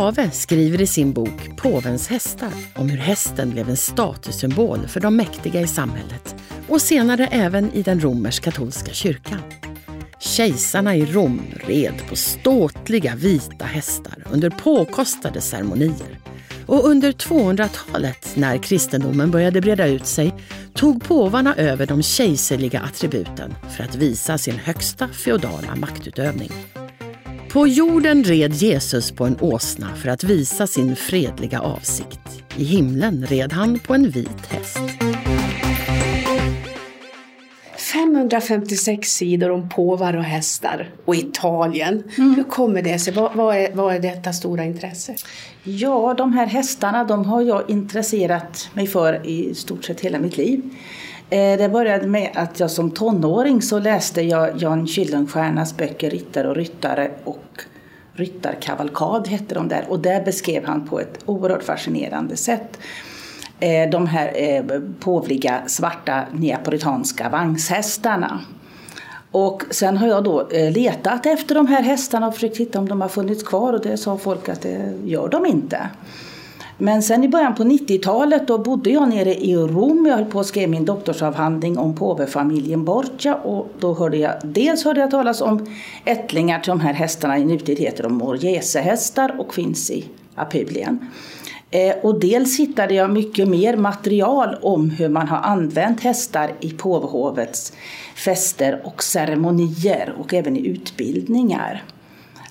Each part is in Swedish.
Stave skriver i sin bok Påvens hästar om hur hästen blev en statussymbol för de mäktiga i samhället och senare även i den romersk-katolska kyrkan. Kejsarna i Rom red på ståtliga vita hästar under påkostade ceremonier. Och under 200-talet, när kristendomen började breda ut sig, tog påvarna över de kejserliga attributen för att visa sin högsta feodala maktutövning. På jorden red Jesus på en åsna för att visa sin fredliga avsikt. I himlen red han på en vit häst. 556 sidor om påvar och hästar och Italien. Mm. Hur kommer det sig? Vad, vad, är, vad är detta stora intresse? Ja, de här hästarna de har jag intresserat mig för i stort sett hela mitt liv. Eh, det började med att jag som tonåring så läste jag Jan Kyllenstiernas böcker Ryttare och ryttare och Ryttarkavalkad hette de där och där beskrev han på ett oerhört fascinerande sätt eh, de här eh, påvliga svarta neapolitanska vagnshästarna. Och sen har jag då letat efter de här hästarna och försökt hitta om de har funnits kvar och det sa folk att det gör de inte. Men sen i början på 90-talet då bodde jag nere i Rom. Jag höll på att skriva min doktorsavhandling om påvefamiljen Borgia och då hörde jag dels hörde jag talas om ättlingar till de här hästarna i nutid heter de Morgesehästar och finns i Apulien. Eh, och dels hittade jag mycket mer material om hur man har använt hästar i påvehovets fester och ceremonier och även i utbildningar.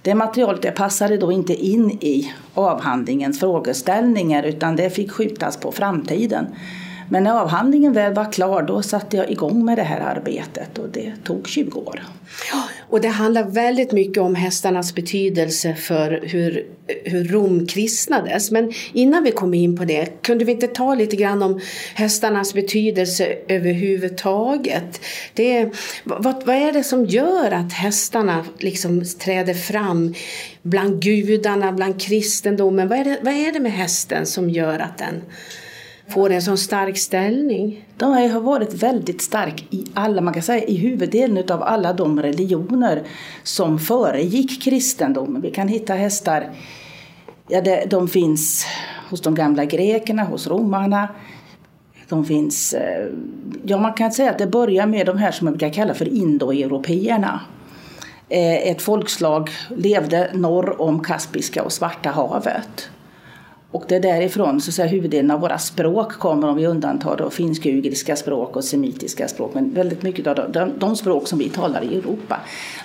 Det materialet det passade då inte in i avhandlingens frågeställningar utan det fick skjutas på framtiden. Men när avhandlingen väl var klar då satte jag igång med det här arbetet och det tog 20 år. Och det handlar väldigt mycket om hästarnas betydelse för hur, hur Rom kristnades. Men innan vi kommer in på det, kunde vi inte ta lite grann om hästarnas betydelse överhuvudtaget? Det, vad, vad är det som gör att hästarna liksom träder fram bland gudarna, bland kristendomen? Vad är, det, vad är det med hästen som gör att den får en sån stark ställning. De har varit väldigt stark i alla, man kan säga i huvuddelen av alla de religioner som föregick kristendomen. Vi kan hitta hästar, ja, det, de finns hos de gamla grekerna, hos romarna. De finns, eh, ja man kan säga att det börjar med de här som man brukar kalla för indoeuropeerna. Eh, ett folkslag levde norr om Kaspiska och Svarta havet. Och det är därifrån så säga, huvuddelen av våra språk kommer om vi undantar då finsk-ugriska språk och semitiska språk. Men väldigt mycket av de, de, språk som vi talar i Europa,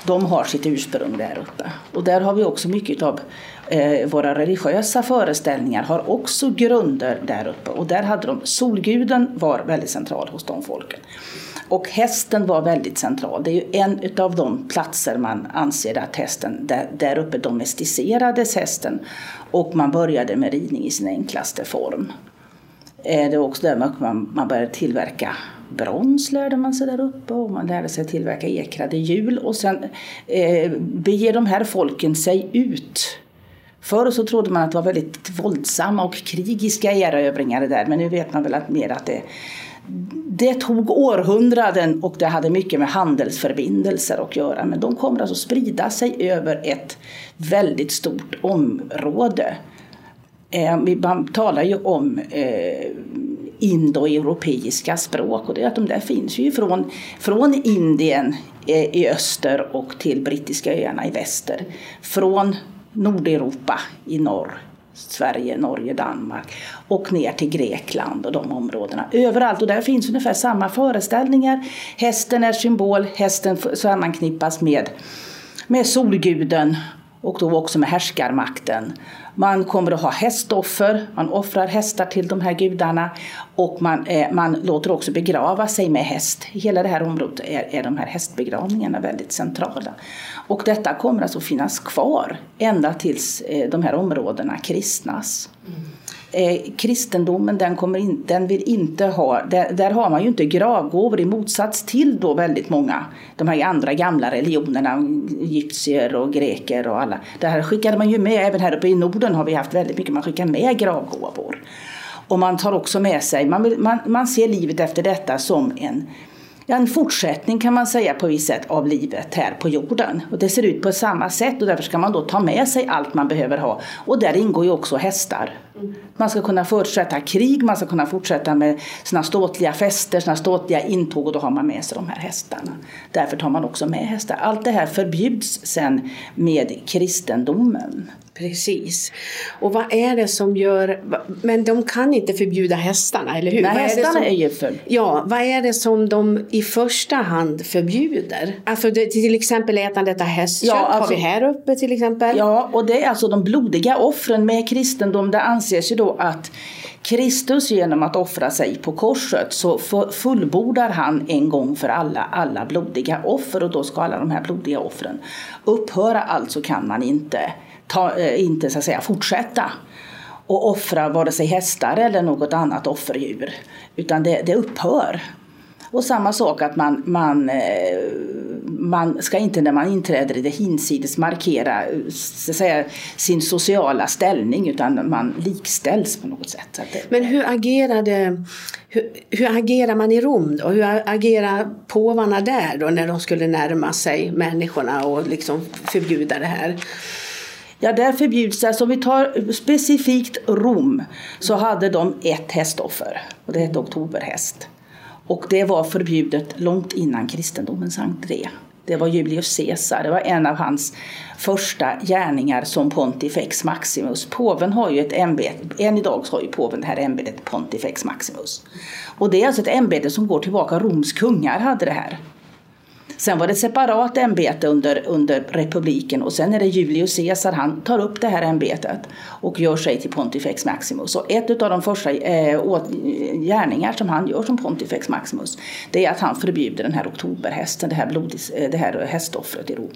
de har sitt ursprung där uppe. Och där har vi också mycket av eh, våra religiösa föreställningar har också grunder där uppe. Och där hade de, solguden var väldigt central hos de folken. Och hästen var väldigt central. Det är ju en av de platser man anser att hästen, där, där uppe domesticerades hästen. Och man började med ridning i sin enklaste form. Eh, det var också där man, man började tillverka brons lärde man sig där uppe. Och man lärde sig tillverka ekrade hjul. Och sen eh, beger de här folken sig ut. Förr så trodde man att det var väldigt våldsamma och krigiska erövringar där. Men nu vet man väl att mer att det det tog århundraden och det hade mycket med handelsförbindelser att göra. Men de kommer alltså sprida sig över ett väldigt stort område. Eh, man talar ju om eh, indoeuropeiska språk och det är att de där finns ju från, från Indien eh, i öster och till brittiska öarna i väster. Från Nordeuropa i norr Sverige, Norge, Danmark och ner till Grekland och de områdena. Överallt och där finns ungefär samma föreställningar. Hästen är symbol, hästen sammanknippas med, med solguden och då också med härskarmakten. Man kommer att ha hästoffer, man offrar hästar till de här gudarna och man, eh, man låter också begrava sig med häst. I hela det här området är, är de här hästbegravningarna väldigt centrala. Och detta kommer alltså finnas kvar ända tills eh, de här områdena kristnas. Mm eh, kristendomen den, kommer in, den vill inte ha, där, där, har man ju inte gravgåvor i motsats till då väldigt många, de här andra gamla religionerna, egyptier och greker och alla. Det här skickade man ju med, även här uppe i Norden har vi haft väldigt mycket, man skickar med gravgåvor. Och man tar också med sig, man, vill, man, man ser livet efter detta som en en fortsättning kan man säga på visst sätt av livet här på jorden. Och det ser ut på samma sätt och därför ska man då ta med sig allt man behöver ha. Och där ingår ju också hästar. Man ska kunna fortsätta krig, man ska kunna fortsätta med sina ståtliga fester, sina ståtliga intåg och då har man med sig de här hästarna. Därför tar man också med hästar. Allt det här förbjuds sen med kristendomen. Precis. Och vad är det som gör... Men de kan inte förbjuda hästarna, eller hur? Nej, hästarna är, som, är ju för... Ja, vad är det som de i första hand förbjuder? Alltså det, till exempel ätandet av hästkött ja, alltså, har vi här uppe till exempel. Ja, och det är alltså de blodiga offren med kristendom. Det anses ju då att Kristus genom att offra sig på korset så fullbordar han en gång för alla alla blodiga offer och då ska alla de här blodiga offren upphöra. Alltså kan man inte ta, eh, inte så att säga fortsätta och offra vare sig hästar eller något annat offerdjur. Utan det, det upphör. Och samma sak att man, man, eh, man ska inte när man inträder i det hinsides markera så att säga, sin sociala ställning utan man likställs på något sätt. Men hur agerade hur, hur agerar man i Rom då? Hur agerar påvarna där då när de skulle närma sig människorna och liksom förbjuda det här? Ja, där förbjuds det. Alltså om vi tar specifikt Rom så hade de ett hästoffer och det hette oktoberhäst. Och det var förbjudet långt innan kristendomens entré. Det var Julius Caesar, det var en av hans första gärningar som Pontifex Maximus. Påven har ju ett ämbete, än idag har ju påven det här ämbetet Pontifex Maximus. Och det är alltså ett ämbete som går tillbaka, Roms kungar hade det här. Sen var det ett separat ämbete under, under republiken och sen är det Julius Caesar, han tar upp det här ämbetet och gör sig till Pontifex Maximus. Och ett av de första eh, gärningar som han gör som Pontifex Maximus det är att han förbjuder den här oktoberhästen, det här, blodis, eh, det här hästoffret i Rom.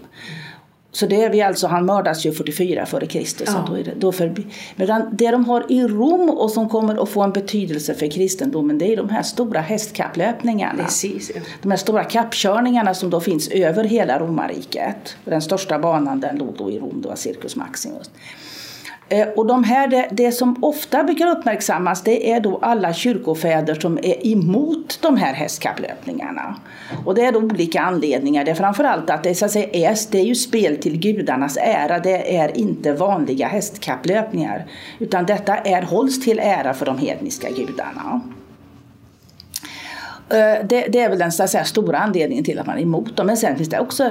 Så det är vi alltså, han mördas ju 44 före Kristus. Ja. Då är det, då för, medan det de har i Rom och som kommer att få en betydelse för kristendomen det är de här stora hästkapplöpningarna. Precis. De här stora kappkörningarna som då finns över hela romarriket. Den största banan den låg då i Rom, var Circus Maximus. Eh, och de här, det, det, som ofta brukar uppmärksammas det är då alla kyrkofäder som är emot de här hästkapplöpningarna. Och det är då olika anledningar. Det är framförallt att det, så att säga, är, det är ju spel till gudarnas ära. Det är inte vanliga hästkapplöpningar. Utan detta är, hålls till ära för de hedniska gudarna. Eh, det, det är väl den så att säga, stora anledningen till att man är emot dem. Men sen finns det också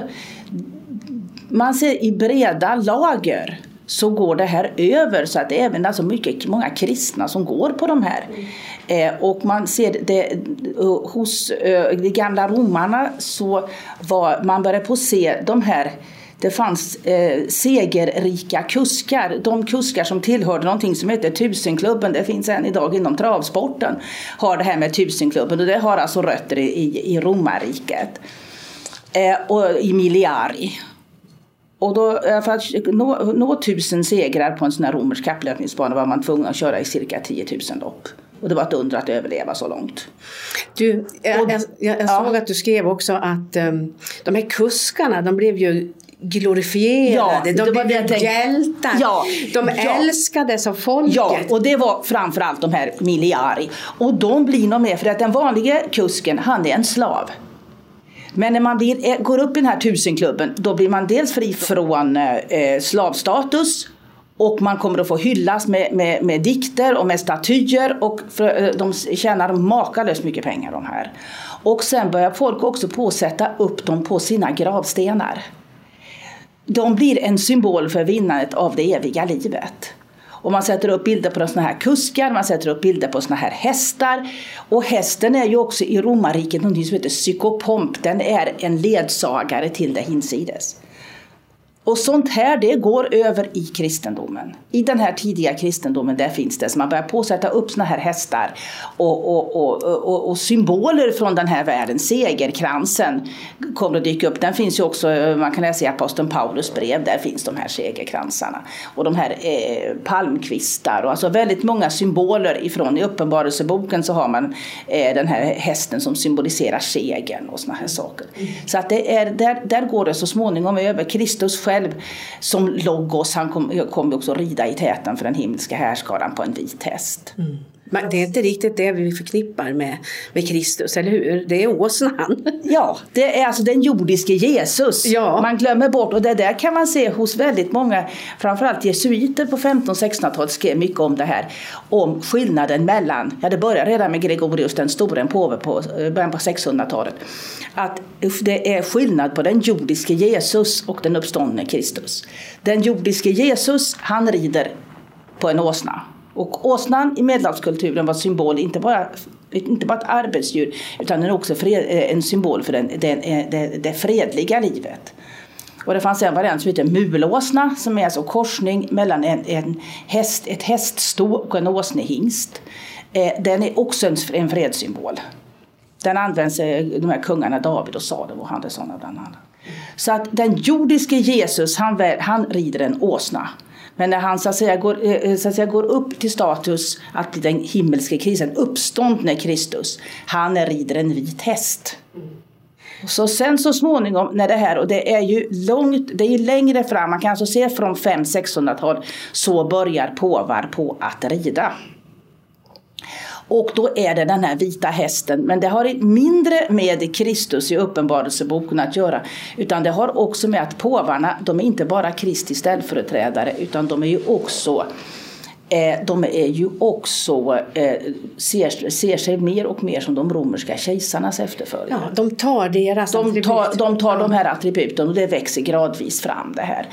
man ser i breda lager så går det här över så att det är även alltså mycket, många kristna som går på de här. Mm. Eh, och man ser det uh, hos eh, uh, de gamla romarna så var man började på se de här det fanns eh, segerrika kuskar, de kuskar som tillhörde någonting som heter Tusenklubben, det finns än idag inom travsporten, har det här med Tusenklubben och det har alltså rötter i, i romarriket. Eh, och i Miliari. Och då, för att nå, nå tusen segrar på en sån här romersk kapplöpningsbana var man tvungen att köra i cirka 10 000 lopp. Och det var ett under att överleva så långt. Du, jag, jag, jag, såg att du skrev också att um, de här kuskarna, de blev ju glorifierade, ja, de blev hjältar. Ja, de ja. älskades av folket. Ja, och det var framförallt de här miliari. Och de blir nog med för att den vanliga kusken, han är en slav. Men när man blir, eh, går upp i den här tusenklubben då blir man dels fri från eh, eh, slavstatus och man kommer att få hyllas med, med, med dikter och med statyer och för, eh, de tjänar makalöst mycket pengar de här. Och sen börjar folk också påsätta sätta upp dem på sina gravstenar. De blir en symbol för vinnandet av det eviga livet. Och man sätter upp bilder på såna här kuskar, man sätter upp bilder på såna här hästar. Och hästen är ju också i romarriket någonting som heter psykopomp. Den är en ledsagare till det hinsides. Och sånt här det går över i kristendomen. I den här tidiga kristendomen där finns det, så man börjar påsätta upp såna här hästar och, och, och, och, och symboler från den här världen. Segerkransen kommer att dyka upp. Den finns ju också, man kan läsa i aposteln Paulus brev, där finns de här segerkransarna. Och de här eh, palmkvistar och alltså väldigt många symboler ifrån. I Uppenbarelseboken så har man eh, den här hästen som symboliserar segern och såna här saker. Så att det är, där, där går det så småningom över. Kristus själv själv som logos, han kom, kom också rida i täten för den himmelska härskaran på en vit häst. Mm. Men det är inte riktigt det vi förknippar med, med Kristus, eller hur? Det är åsnan. Ja, det är alltså den jordiske Jesus. Ja. Man glömmer bort, och det där kan man se hos väldigt många, framförallt jesuiter på 1500-1600-talet skrev mycket om det här. Om skillnaden mellan, ja det började redan med Gregorius den store, en påve på eh, början på 600-talet. Att det är skillnad på den jordiske Jesus och den uppståndne Kristus. Den jordiske Jesus, han rider på en åsna. Och åsnan i medelhavskulturen var symbol inte bara, inte bara ett arbetsdjur utan den är också fred, eh, en symbol för den, den, eh, det, det fredliga livet. Och det fanns en variant som heter mulåsna som är alltså korsning mellan en, en häst, ett häststo och en åsnehingst. Eh, den är också en, en fredssymbol. Den används eh, de här kungarna David och Salomo och sådana bland annat. Så att den jordiske Jesus han, han rider en åsna. Men när han så att, säga, går, eh, eh, så att säga, går upp till status att bli den himmelske kristen, uppståndne Kristus, han rider en vit häst. Så sen så småningom när det här, och det är ju långt, det är ju längre fram, man kan alltså se från 500-600-tal, så börjar påvar på att rida. Och då är det den här vita hästen. Men det har mindre med Kristus i Uppenbarelseboken att göra. Utan det har också med att påvarna, de är inte bara Kristi ställföreträdare utan de är ju också eh, de är ju också, eh, ser, ser sig mer och mer som de romerska kejsarnas efterföljare. Ja, de tar deras de attribut. Tar, de tar de här attributen och det växer gradvis fram det här.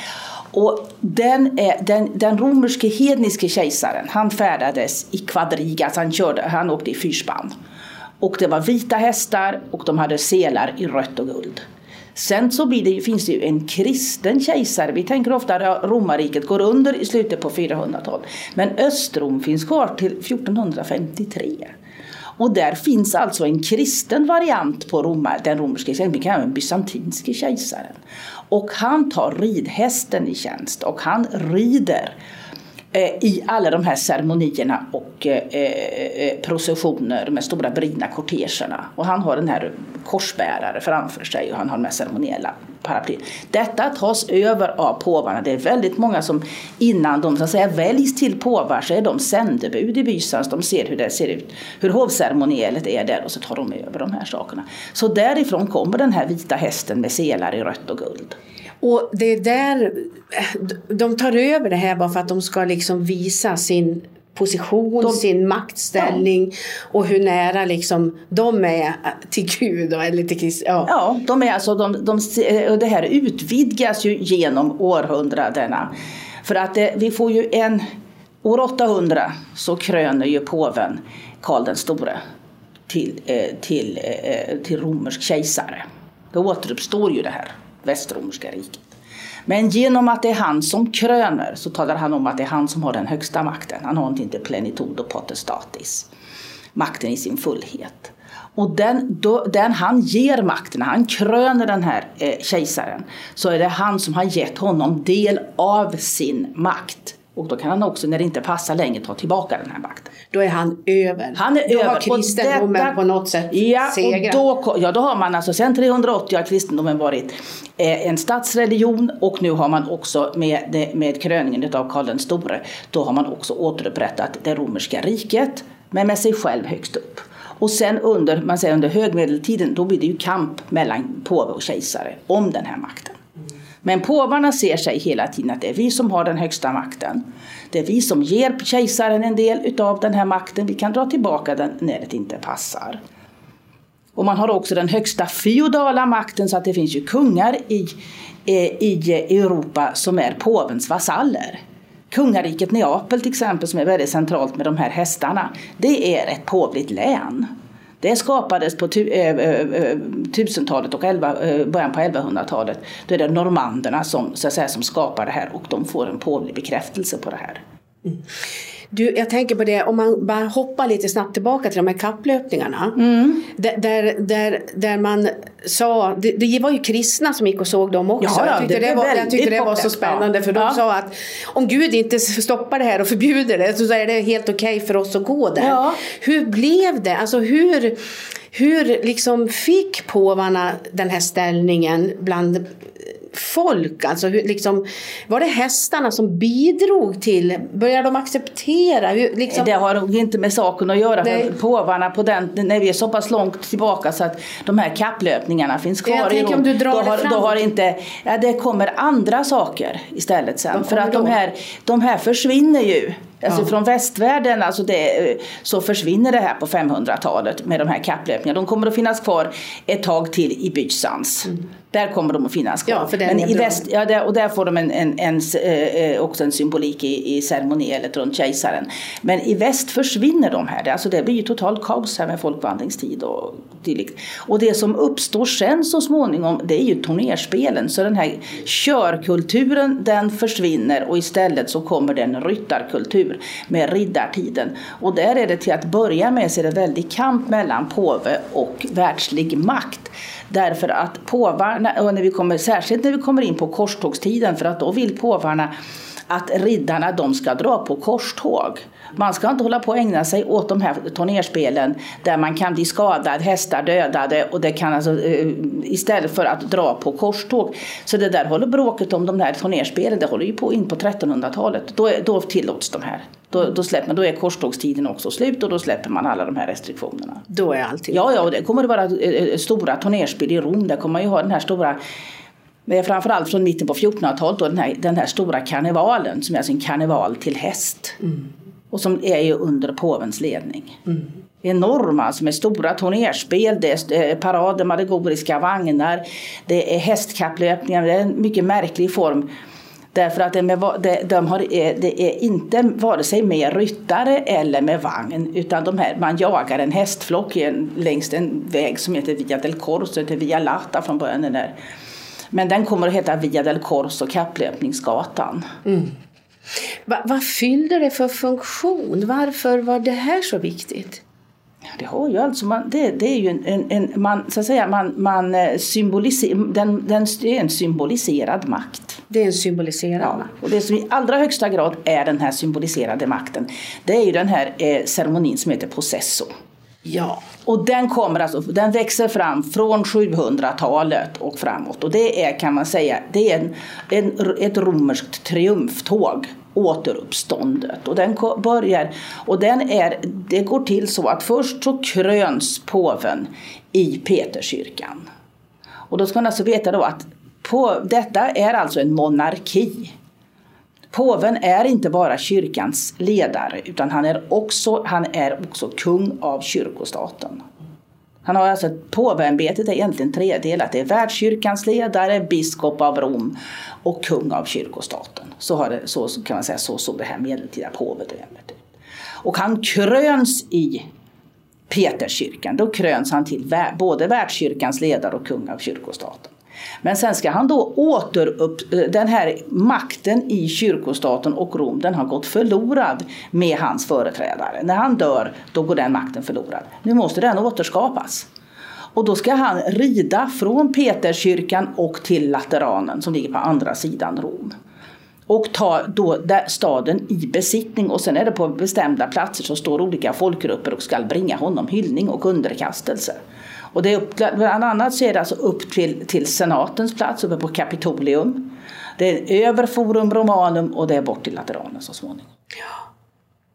Och den, är, den, den romerske hedniske kejsaren, han färdades i kvadriga, alltså han, körde, han åkte i fyrspann. Och det var vita hästar och de hade selar i rött och guld. Sen så blir det, finns det ju en kristen kejsare. Vi tänker ofta att romarriket går under i slutet på 400-talet. Men Östrom finns kvar till 1453. Och där finns alltså en kristen variant på Roma, den romerska kejsaren, vi kallar den bysantinske kejsaren. Och han tar ridhästen i tjänst och han rider Eh, i alla de här ceremonierna och eh, eh processioner med stora brina kortegerna. Och han har den här korsbärare framför sig och han har de här ceremoniella paraplyer. Detta tas över av påvarna. Det är väldigt många som innan de så att säga, väljs till påvar så är de sändebud i Bysans. De ser hur det ser ut, hur hovceremonielet är där och så tar de över de här sakerna. Så därifrån kommer den här vita hästen med selar i rött och guld. Och det är där de tar över det här bara för att de ska liksom visa sin position, de, sin maktställning ja. och hur nära liksom de är till Gud eller till Kristus. Ja. ja, de är alltså, de, de, det här utvidgas ju genom århundradena. För att det, vi får ju en, år 800 så kröner ju påven Karl den store till, eh, till, eh, till romersk kejsare. Då återuppstår ju det här västromerska riket. Men genom att det är han som kröner så talar han om att det är han som har den högsta makten. Han har inte plenitud och potestatis, makten i sin fullhet. Och den, då, den han ger makten, han kröner den här eh, kejsaren, så är det han som har gett honom del av sin makt. Och då kan han också, när det inte passar längre, ta tillbaka den här makten. Då är han över. Han är då över. har kristendomen på något sätt ja, segrat. Och då, ja, då har man alltså, sen 380 har kristendomen varit eh, en statsreligion och nu har man också med, med kröningen av Karl den store, då har man också återupprättat det romerska riket, men med sig själv högst upp. Och sen under, man säger under högmedeltiden, då blir det ju kamp mellan påve och kejsare om den här makten. Men påvarna ser sig hela tiden att det är vi som har den högsta makten. Det är vi som ger kejsaren en del av den här makten. Vi kan dra tillbaka den när det inte passar. Och man har också den högsta feodala makten så att det finns ju kungar i, eh, i Europa som är påvens vasaller. Kungariket Neapel till exempel som är väldigt centralt med de här hästarna. Det är ett påvligt län. Det skapades på tu, eh, eh, eh 1000-talet och 11, eh, början på 1100-talet. Då är det normanderna som, så att säga, som skapar det här och de får en pålig bekräftelse på det här. Mm. Du, jag tänker på det, om man bara hoppar lite snabbt tillbaka till de här kapplöpningarna. Mm. Där, där, där, man sa, det, det, var ju kristna som gick och såg dem också. Ja, jag tyckte det, det var, jag tyckte det var så spännande för de ja. sa att om Gud inte stoppar det här och förbjuder det så är det helt okej okay för oss att gå där. Ja. Hur blev det? Alltså hur, hur liksom fick påvarna den här ställningen bland folk? Alltså, hur, liksom, var det hästarna som bidrog till, började de acceptera? Hur, liksom... Det har nog inte med saken att göra. För påvarna på den, när vi är så pass långt tillbaka så att de här kapplöpningarna finns kvar jag i Rom. Om du drar då, har, då har inte, ja, det kommer andra saker istället sen. För att de här, de här försvinner ju. Alltså ja. från västvärlden alltså det, så försvinner det här på 500-talet med de här kapplöpningarna. De kommer att finnas kvar ett tag till i Byzans. Mm. Där kommer de att finnas kvar. Ja, Men i väst, ja, där, och där får de en, en, en, eh, också en symbolik i, i ceremoniellet runt kejsaren. Men i väst försvinner de här. Alltså det blir ju totalt kaos här med folkvandringstid och dylikt. Och det som uppstår sen så småningom det är ju turnerspelen. Så den här körkulturen den försvinner och istället så kommer det en kultur med riddartiden. Och där är det till att börja med så är det väldig kamp mellan påve och världslig makt. Därför att påvarna, och när vi kommer, särskilt när vi kommer in på korstågstiden, för att då vill påvarna att riddarna de ska dra på korståg. Man ska inte hålla på och ägna sig åt de här turnerspelen där man kan bli skadad, hästar dödade och det kan alltså, eh, istället för att dra på korståg. Så det där håller bråket om de här turnerspelen, det håller ju på in på 1300-talet. Då, då tillåts de här. Då, då, släpper då är korstågstiden också slut och då släpper man alla de här restriktionerna. Då är allting Ja, ja, och det kommer att vara eh, eh, stora turnerspel i Rom. Där kommer man ju ha den här stora men framförallt från mitten på 1400-talet den här, den här stora karnevalen som är alltså en karneval till häst. Mm. Och som är ju under påvens ledning. Mm. Enorma, alltså med stora turnerspel, det är eh, parader med allegoriska vagnar, det är hästkapplöpningar, det är en mycket märklig form. Därför att det, med, det, de har, eh, det är inte vare sig med ryttare eller med vagn utan de här, man jagar en hästflock längs en väg som heter Via del Corso, heter Via Lata från början. där. Men den kommer att heta Via del Corso, kapplöpningsgatan. Mm. Va, vad fyllde det för funktion? Varför var det här så viktigt? Ja, det har ju alltså, man, det, det är ju en, en, en, man, så att säga, man, man eh, symboliser, den, den, det är en symboliserad makt. Det är en symboliserad ja, makt. Och det som i allra högsta grad är den här symboliserade makten, det är ju den här eh, ceremonin som heter possesso. Ja. Och den kommer alltså, den växer fram från 700-talet och framåt. Och det är kan man säga, det är en, en, ett romerskt triumftåg återuppståndet. Och den börjar, och den är, det går till så att först så kröns påven i Peterskyrkan. Och då ska man alltså veta då att på, detta är alltså en monarki. Påven är inte bara kyrkans ledare utan han är också, han är också kung av kyrkostaten. Han har alltså, påveämbetet är egentligen tredelat. Det är världskyrkans ledare, biskop av Rom och kung av kyrkostaten. Så, har det, så kan man säga, så såg det här medeltida påvedömet ut. Och han kröns i Peterskyrkan. Då kröns han till både världskyrkans ledare och kung av kyrkostaten. Men sen ska han då återupp... Eh, den här makten i kyrkostaten och Rom, den har gått förlorad med hans företrädare. När han dör, då går den makten förlorad. Nu måste den återskapas. Och då ska han rida från Peterskyrkan och till Lateranen som ligger på andra sidan Rom. Och ta då staden i besittning och sen är det på bestämda platser så står olika folkgrupper och ska bringa honom hyllning och underkastelse. Och det är upp, bland annat så är det alltså upp till, till senatens plats uppe på Kapitolium. Det är över Forum Romanum och det är bort till Lateranen så småningom. Ja.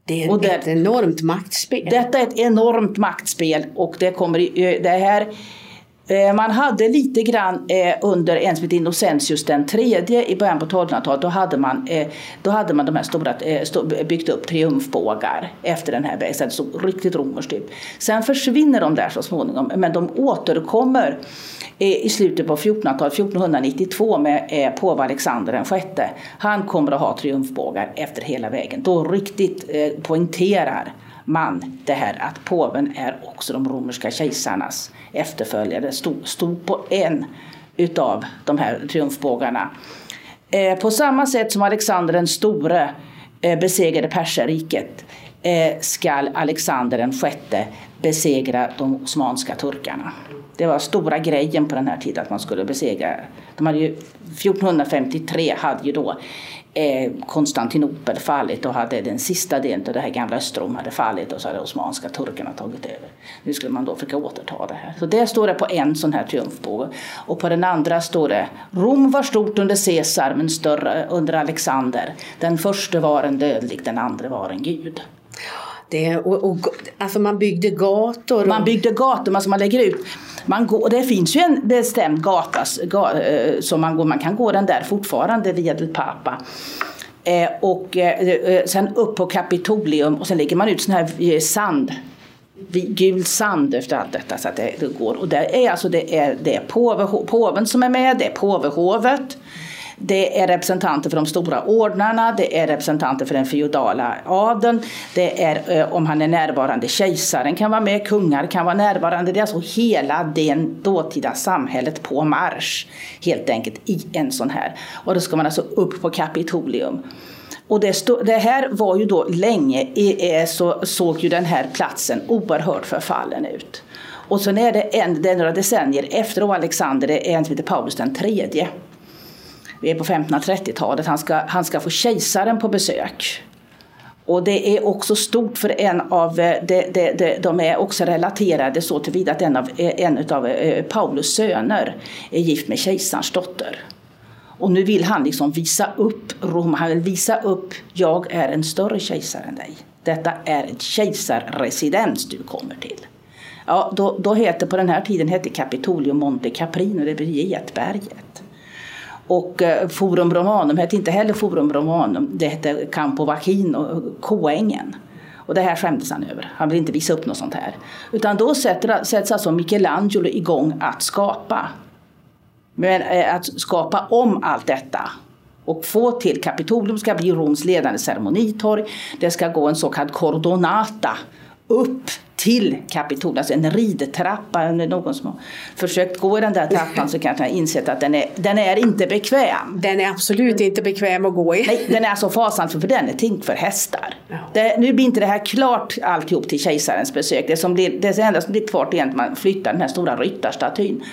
Det är och ett det, enormt maktspel. Detta är ett enormt maktspel och det kommer det här Eh, man hade lite grann eh, under en som Innocentius den tredje i början på 1200-talet. Då hade man, eh, då hade man de här stora, byggt upp triumfbågar efter den här vägen. Så riktigt romerskt typ. Sen försvinner de där så småningom men de återkommer i slutet på 1400-talet, 1492 med påve Alexander den sjätte. Han kommer att ha triumfbågar efter hela vägen. Då riktigt poängterar man det här att påven är också de romerska kejsarnas efterföljare. Stod, stod på en utav de här triumfbågarna. Eh, på samma sätt som Alexander den store eh, besegrade perserriket eh, skall Alexander den sjätte besegra de osmanska turkarna. Det var stora grejen på den här tiden att man skulle besegra. De hade ju, 1453 hade ju då eh, Konstantinopel fallit och hade den sista delen av det här gamla Östrom hade fallit och så hade osmanska turkarna tagit över. Nu skulle man då försöka återta det här. Så det står det på en sån här triumfbåge. Och på den andra står det Rom var stort under Caesar men större under Alexander. Den första var en dödlig, den andra var en gud. Det, och, och, alltså man byggde gator. Och... Man byggde gator, alltså man lägger ut. Man går, det finns ju en bestämd gata eh, som man, går, man kan gå den där fortfarande via del Papa. Eh, och eh, eh, sen upp på Kapitolium och sen lägger man ut sån här eh, sand gul sand efter allt detta så att det, det går. Och det är alltså det är, det är påve, påven som är med, det är påvehovet. Det är representanter för de stora ordnarna, det är representanter för den feodala adeln, det är eh, om han är närvarande, kejsaren kan vara med, kungar kan vara närvarande. Det är alltså hela det dåtida samhället på marsch helt enkelt i en sån här. Och då ska man alltså upp på Kapitolium. Och det, stod, det, här var ju då länge, så såg ju den här platsen oerhört förfallen ut. Och sen är det, en, det är några decennier efter Alexander, det är en som heter Paulus den tredje vi är på 1530-talet, han ska, han ska få kejsaren på besök. Och det är också stort för en av, eh, de, de, de, de är också relaterade så tillvida att en av, eh, en av eh, Paulus söner är gift med kejsarens dotter. Och nu vill han liksom visa upp Rom, han vill visa upp, jag är en större kejsare än dig. Detta är ett kejsarresidens du kommer till. Ja, då, då heter, på den här tiden hette Capitolium Monte Caprino, det blir Getberget. Och eh, Forum Romanum hette inte heller Forum Romanum, det hette Campo Vacchino, Koängen. Och det här skämdes han över. Han vill inte visa upp något sånt här. Utan då sätter, sätts alltså Michelangelo igång att skapa. Men eh, att skapa om allt detta och få till Kapitolium ska bli Roms ledande ceremonitorg. Det ska gå en så kallad cordonata upp till Kapitol, alltså en ridtrappa. Om det är någon som har försökt gå i den där trappan så kanske har insett att den är, den är inte bekväm. Den är absolut inte bekväm att gå i. Nej, den är så fasansfull för den är tänkt för hästar. Ja. Det, nu blir inte det här klart alltihop till kejsarens besök. Det, som blir, det enda som blir kvar är att man flyttar den här stora ryttarstatyn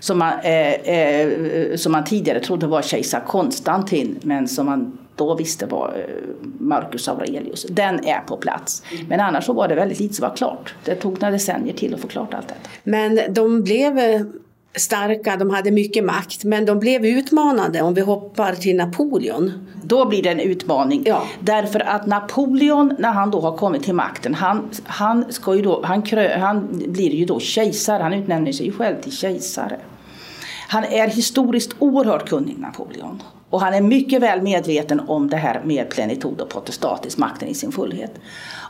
som man, eh, eh, som man tidigare trodde var kejsar Konstantin men som man då visste var eh, Marcus Aurelius. Den är på plats. Men annars så var det väldigt lite som var klart. Det tog några decennier till att få klart allt detta. Men de blev eh, starka, de hade mycket makt, men de blev utmanade om vi hoppar till Napoleon. Då blir det en utmaning. Ja. Därför att Napoleon, när han då har kommit till makten, han, han, ska ju då, han, krö, han blir ju då kejsare, han utnämner sig själv till kejsare. Han är historiskt oerhört kunnig, Napoleon. Och han är mycket väl medveten om det här med plenitod och potestatisk, makten i sin fullhet.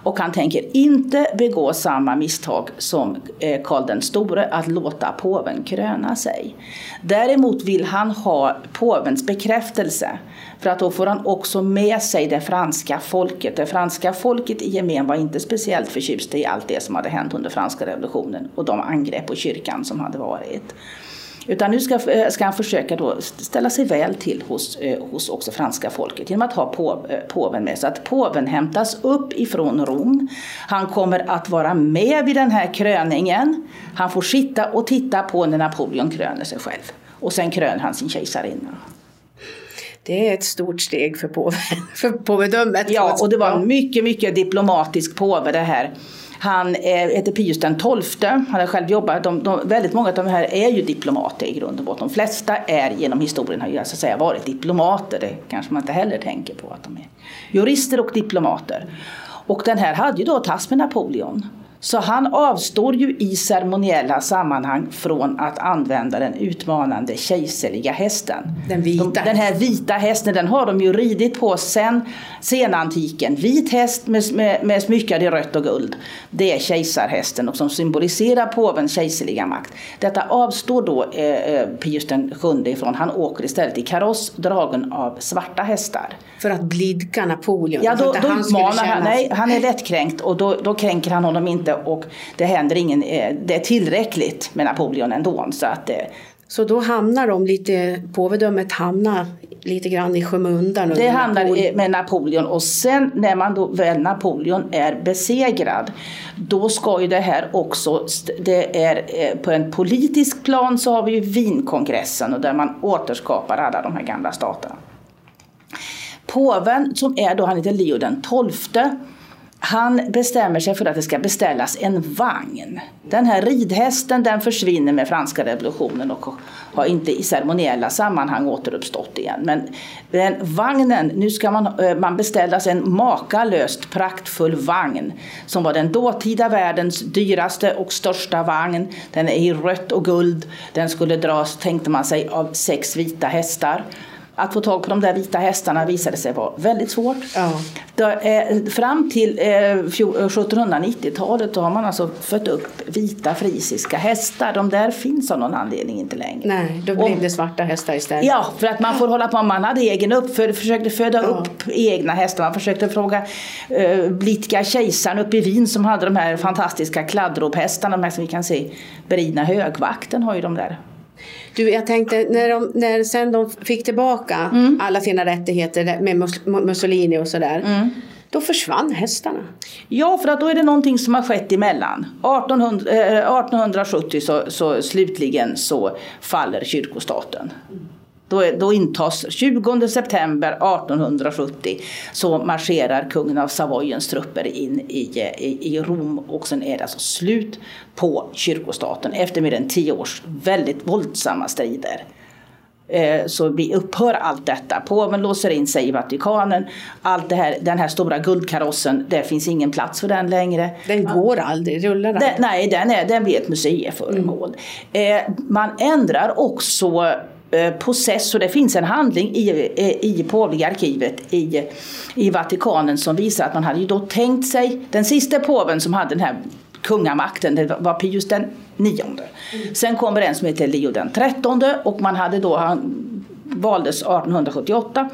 Och han tänker inte begå samma misstag som eh, Karl den store, att låta påven kröna sig. Däremot vill han ha påvens bekräftelse, för att då får han också med sig det franska folket. Det franska folket i gemen var inte speciellt förtjusta i allt det som hade hänt under franska revolutionen och de angrepp på kyrkan som hade varit. Utan nu ska, eh, ska han försöka då ställa sig väl till hos, eh, hos också franska folket genom att ha på, eh, påven med. Så att påven hämtas upp ifrån Rom. Han kommer att vara med vid den här kröningen. Han får sitta och titta på när Napoleon kröner sig själv. Och sen kröner han sin kejsarinna. Det är ett stort steg för, påven, för påvedömet. Ja, och det var en mycket, mycket diplomatisk påve det här. Han eh, heter Pius den XII. Han har själv jobbat. De, de, väldigt många av de här är ju diplomater i grund och botten. De flesta är genom historien har ju alltså säga varit diplomater. Det kanske man inte heller tänker på att de är. Jurister och diplomater. Och den här hade ju då tas med Napoleon. Så han avstår ju i ceremoniella sammanhang från att använda den utmanande kejserliga hästen. Den vita. De, den här vita hästen den har de ju ridit på sen senantiken. Vit häst med, med, med smyckad i rött och guld. Det är kejsarhästen och som symboliserar påvens kejserliga makt. Detta avstår då eh, eh Pius den sjunde ifrån. Han åker istället i kaross dragen av svarta hästar. För att blidka Napoleon? Ja, då, då utmanar han. Nej, han är lättkränkt och då, då kränker han honom inte och det händer ingen, eh, det är tillräckligt med Napoleon ändå. Så, att, så då hamnar de lite, påvedömet hamnar lite grann i skymundan? Det hamnar med Napoleon och sen när man då väl Napoleon är besegrad då ska ju det här också, det är eh, på en politisk plan så har vi ju Wienkongressen och där man återskapar alla de här gamla staterna. Påven som är då, han heter Leo den tolfte han bestämmer sig för att det ska beställas en vagn. Den här ridhästen den försvinner med franska revolutionen och har inte i ceremoniella sammanhang återuppstått igen. Men den vagnen, nu ska man, eh, man beställas en makalöst praktfull vagn som var den dåtida världens dyraste och största vagn. Den är i rött och guld. Den skulle dras, tänkte man sig, av sex vita hästar. Att få tag på de där vita hästarna visade sig vara väldigt svårt. Ja. Då, eh, fram till eh, 1790-talet har man alltså fött upp vita frisiska hästar. De där finns av någon anledning inte längre. Nej, då blev det svarta hästar istället. Ja, för att man får hålla på. Man hade egen uppföd, försökte föda ja. upp egna hästar. Man försökte fråga eh, blidka kejsaren uppe i Wien som hade de här fantastiska kladdrophästarna. De här som vi kan se. Beridna högvakten har ju de där. Du, jag tänkte när, de, när sen de fick tillbaka mm. alla sina rättigheter med Mussolini och sådär. Mm. Då försvann hästarna. Ja, för att då är det någonting som har skett emellan. 1800, eh, 1870 så, så slutligen så faller kyrkostaten. Mm. Då, då intas 20 september 1870 så marscherar kungen av Savoyens trupper in i, i, i Rom och sen är det alltså slut på kyrkostaten efter mer än tio års väldigt våldsamma strider eh, så vi upphör allt detta. Påven låser in sig i Vatikanen. Allt det här, den här stora guldkarossen, det finns ingen plats för den längre. Den går aldrig, rullar den? Nej, den, är, den blir ett museiföremål. Mm. Eh, man ändrar också process och det finns en handling i, i påvliga arkivet i, i Vatikanen som visar att man hade ju då tänkt sig, den sista påven som hade den här kungamakten, det var Pius den nionde. Mm. Sen kommer en som heter Leo den trettonde och man hade då, han valdes 1878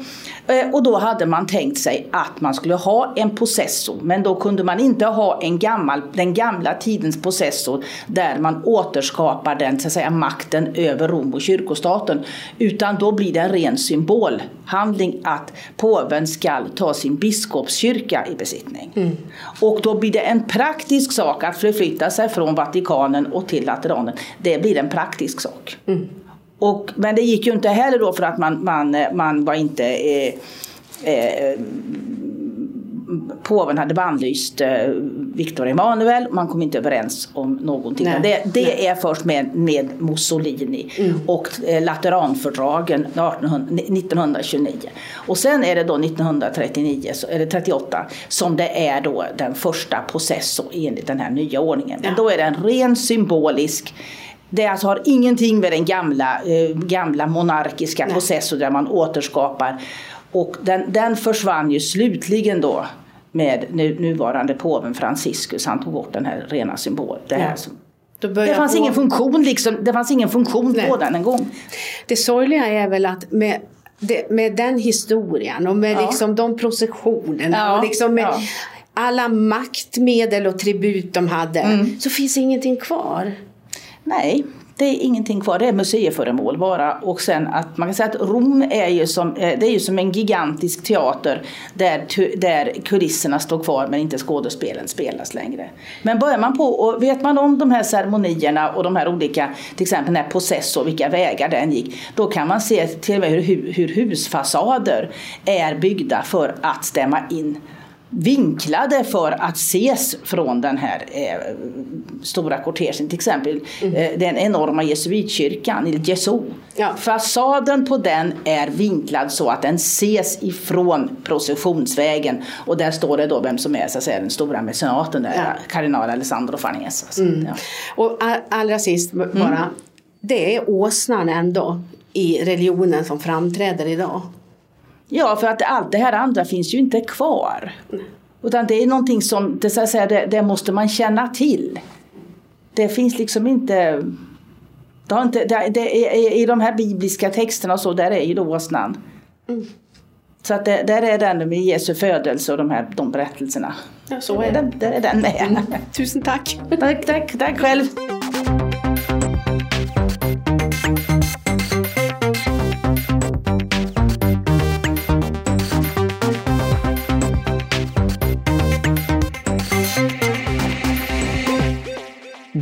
eh, och då hade man tänkt sig att man skulle ha en processor men då kunde man inte ha en gammal, den gamla tidens processor där man återskapar den så att säga, makten över Rom och kyrkostaten utan då blir det en ren symbolhandling att påven ska ta sin biskopskyrka i besittning. Mm. Och då blir det en praktisk sak att förflytta sig från Vatikanen och till Lateranen. Det blir en praktisk sak. Mm. Och, men det gick ju inte heller då för att man, man, man var inte eh, eh, påven hade bannlyst eh, Viktor Emanuel, man kom inte överens om någonting. Nej, det, det är först med, med Mussolini mm. och eh, Lateranfördragen 1929. Och sen är det då 1939, eller 38, som det är då den första processorn enligt den här nya ordningen. Men ja. då är det en ren symbolisk det alltså har ingenting med den gamla, eh, gamla monarkiska Nej. processorn där man återskapar. Och den, den försvann ju slutligen då med nu, nuvarande påven Franciscus. Han tog bort den här rena symbolen. Det, här ja. det fanns på... ingen funktion, liksom, det fanns ingen funktion på den en gång. Det sorgliga är väl att med, det, med den historien och med ja. liksom de processionerna ja. och liksom med alla maktmedel och tribut de hade mm. så finns ingenting kvar. Nej, det är ingenting kvar, det är museiföremål bara. Och sen att man kan säga att Rom är ju som, eh, det är ju som en gigantisk teater där, där kulisserna står kvar men inte skådespelen spelas längre. Men börjar man på och vet man om de här ceremonierna och de här olika, till exempel den här Possessor, vilka vägar den gick, då kan man se till och med hur, hur husfasader är byggda för att stämma in vinklade för att ses från den här eh, stora kortegen. Till exempel mm. eh, den enorma jesuitkyrkan, i Jesu. Ja. Fasaden på den är vinklad så att den ses ifrån processionsvägen. Och där står det då vem som är så att säga, den stora mecenaten, där, ja. kardinal Alessandro Farnese. Alltså. Mm. Ja. Och allra sist bara, mm. det är åsnan ändå i religionen som framträder idag. Ja, för att allt det här andra finns ju inte kvar. Utan det är någonting som, det, så säga, det, det måste man känna till. Det finns liksom inte det har inte, det, det, I de här bibliska texterna och så, där är ju då åsnan. Mm. Så att det, där är den med Jesu födelse och de här de berättelserna. Ja, så är det. Där är den med. Mm. Tusen tack. Tack, tack, tack själv.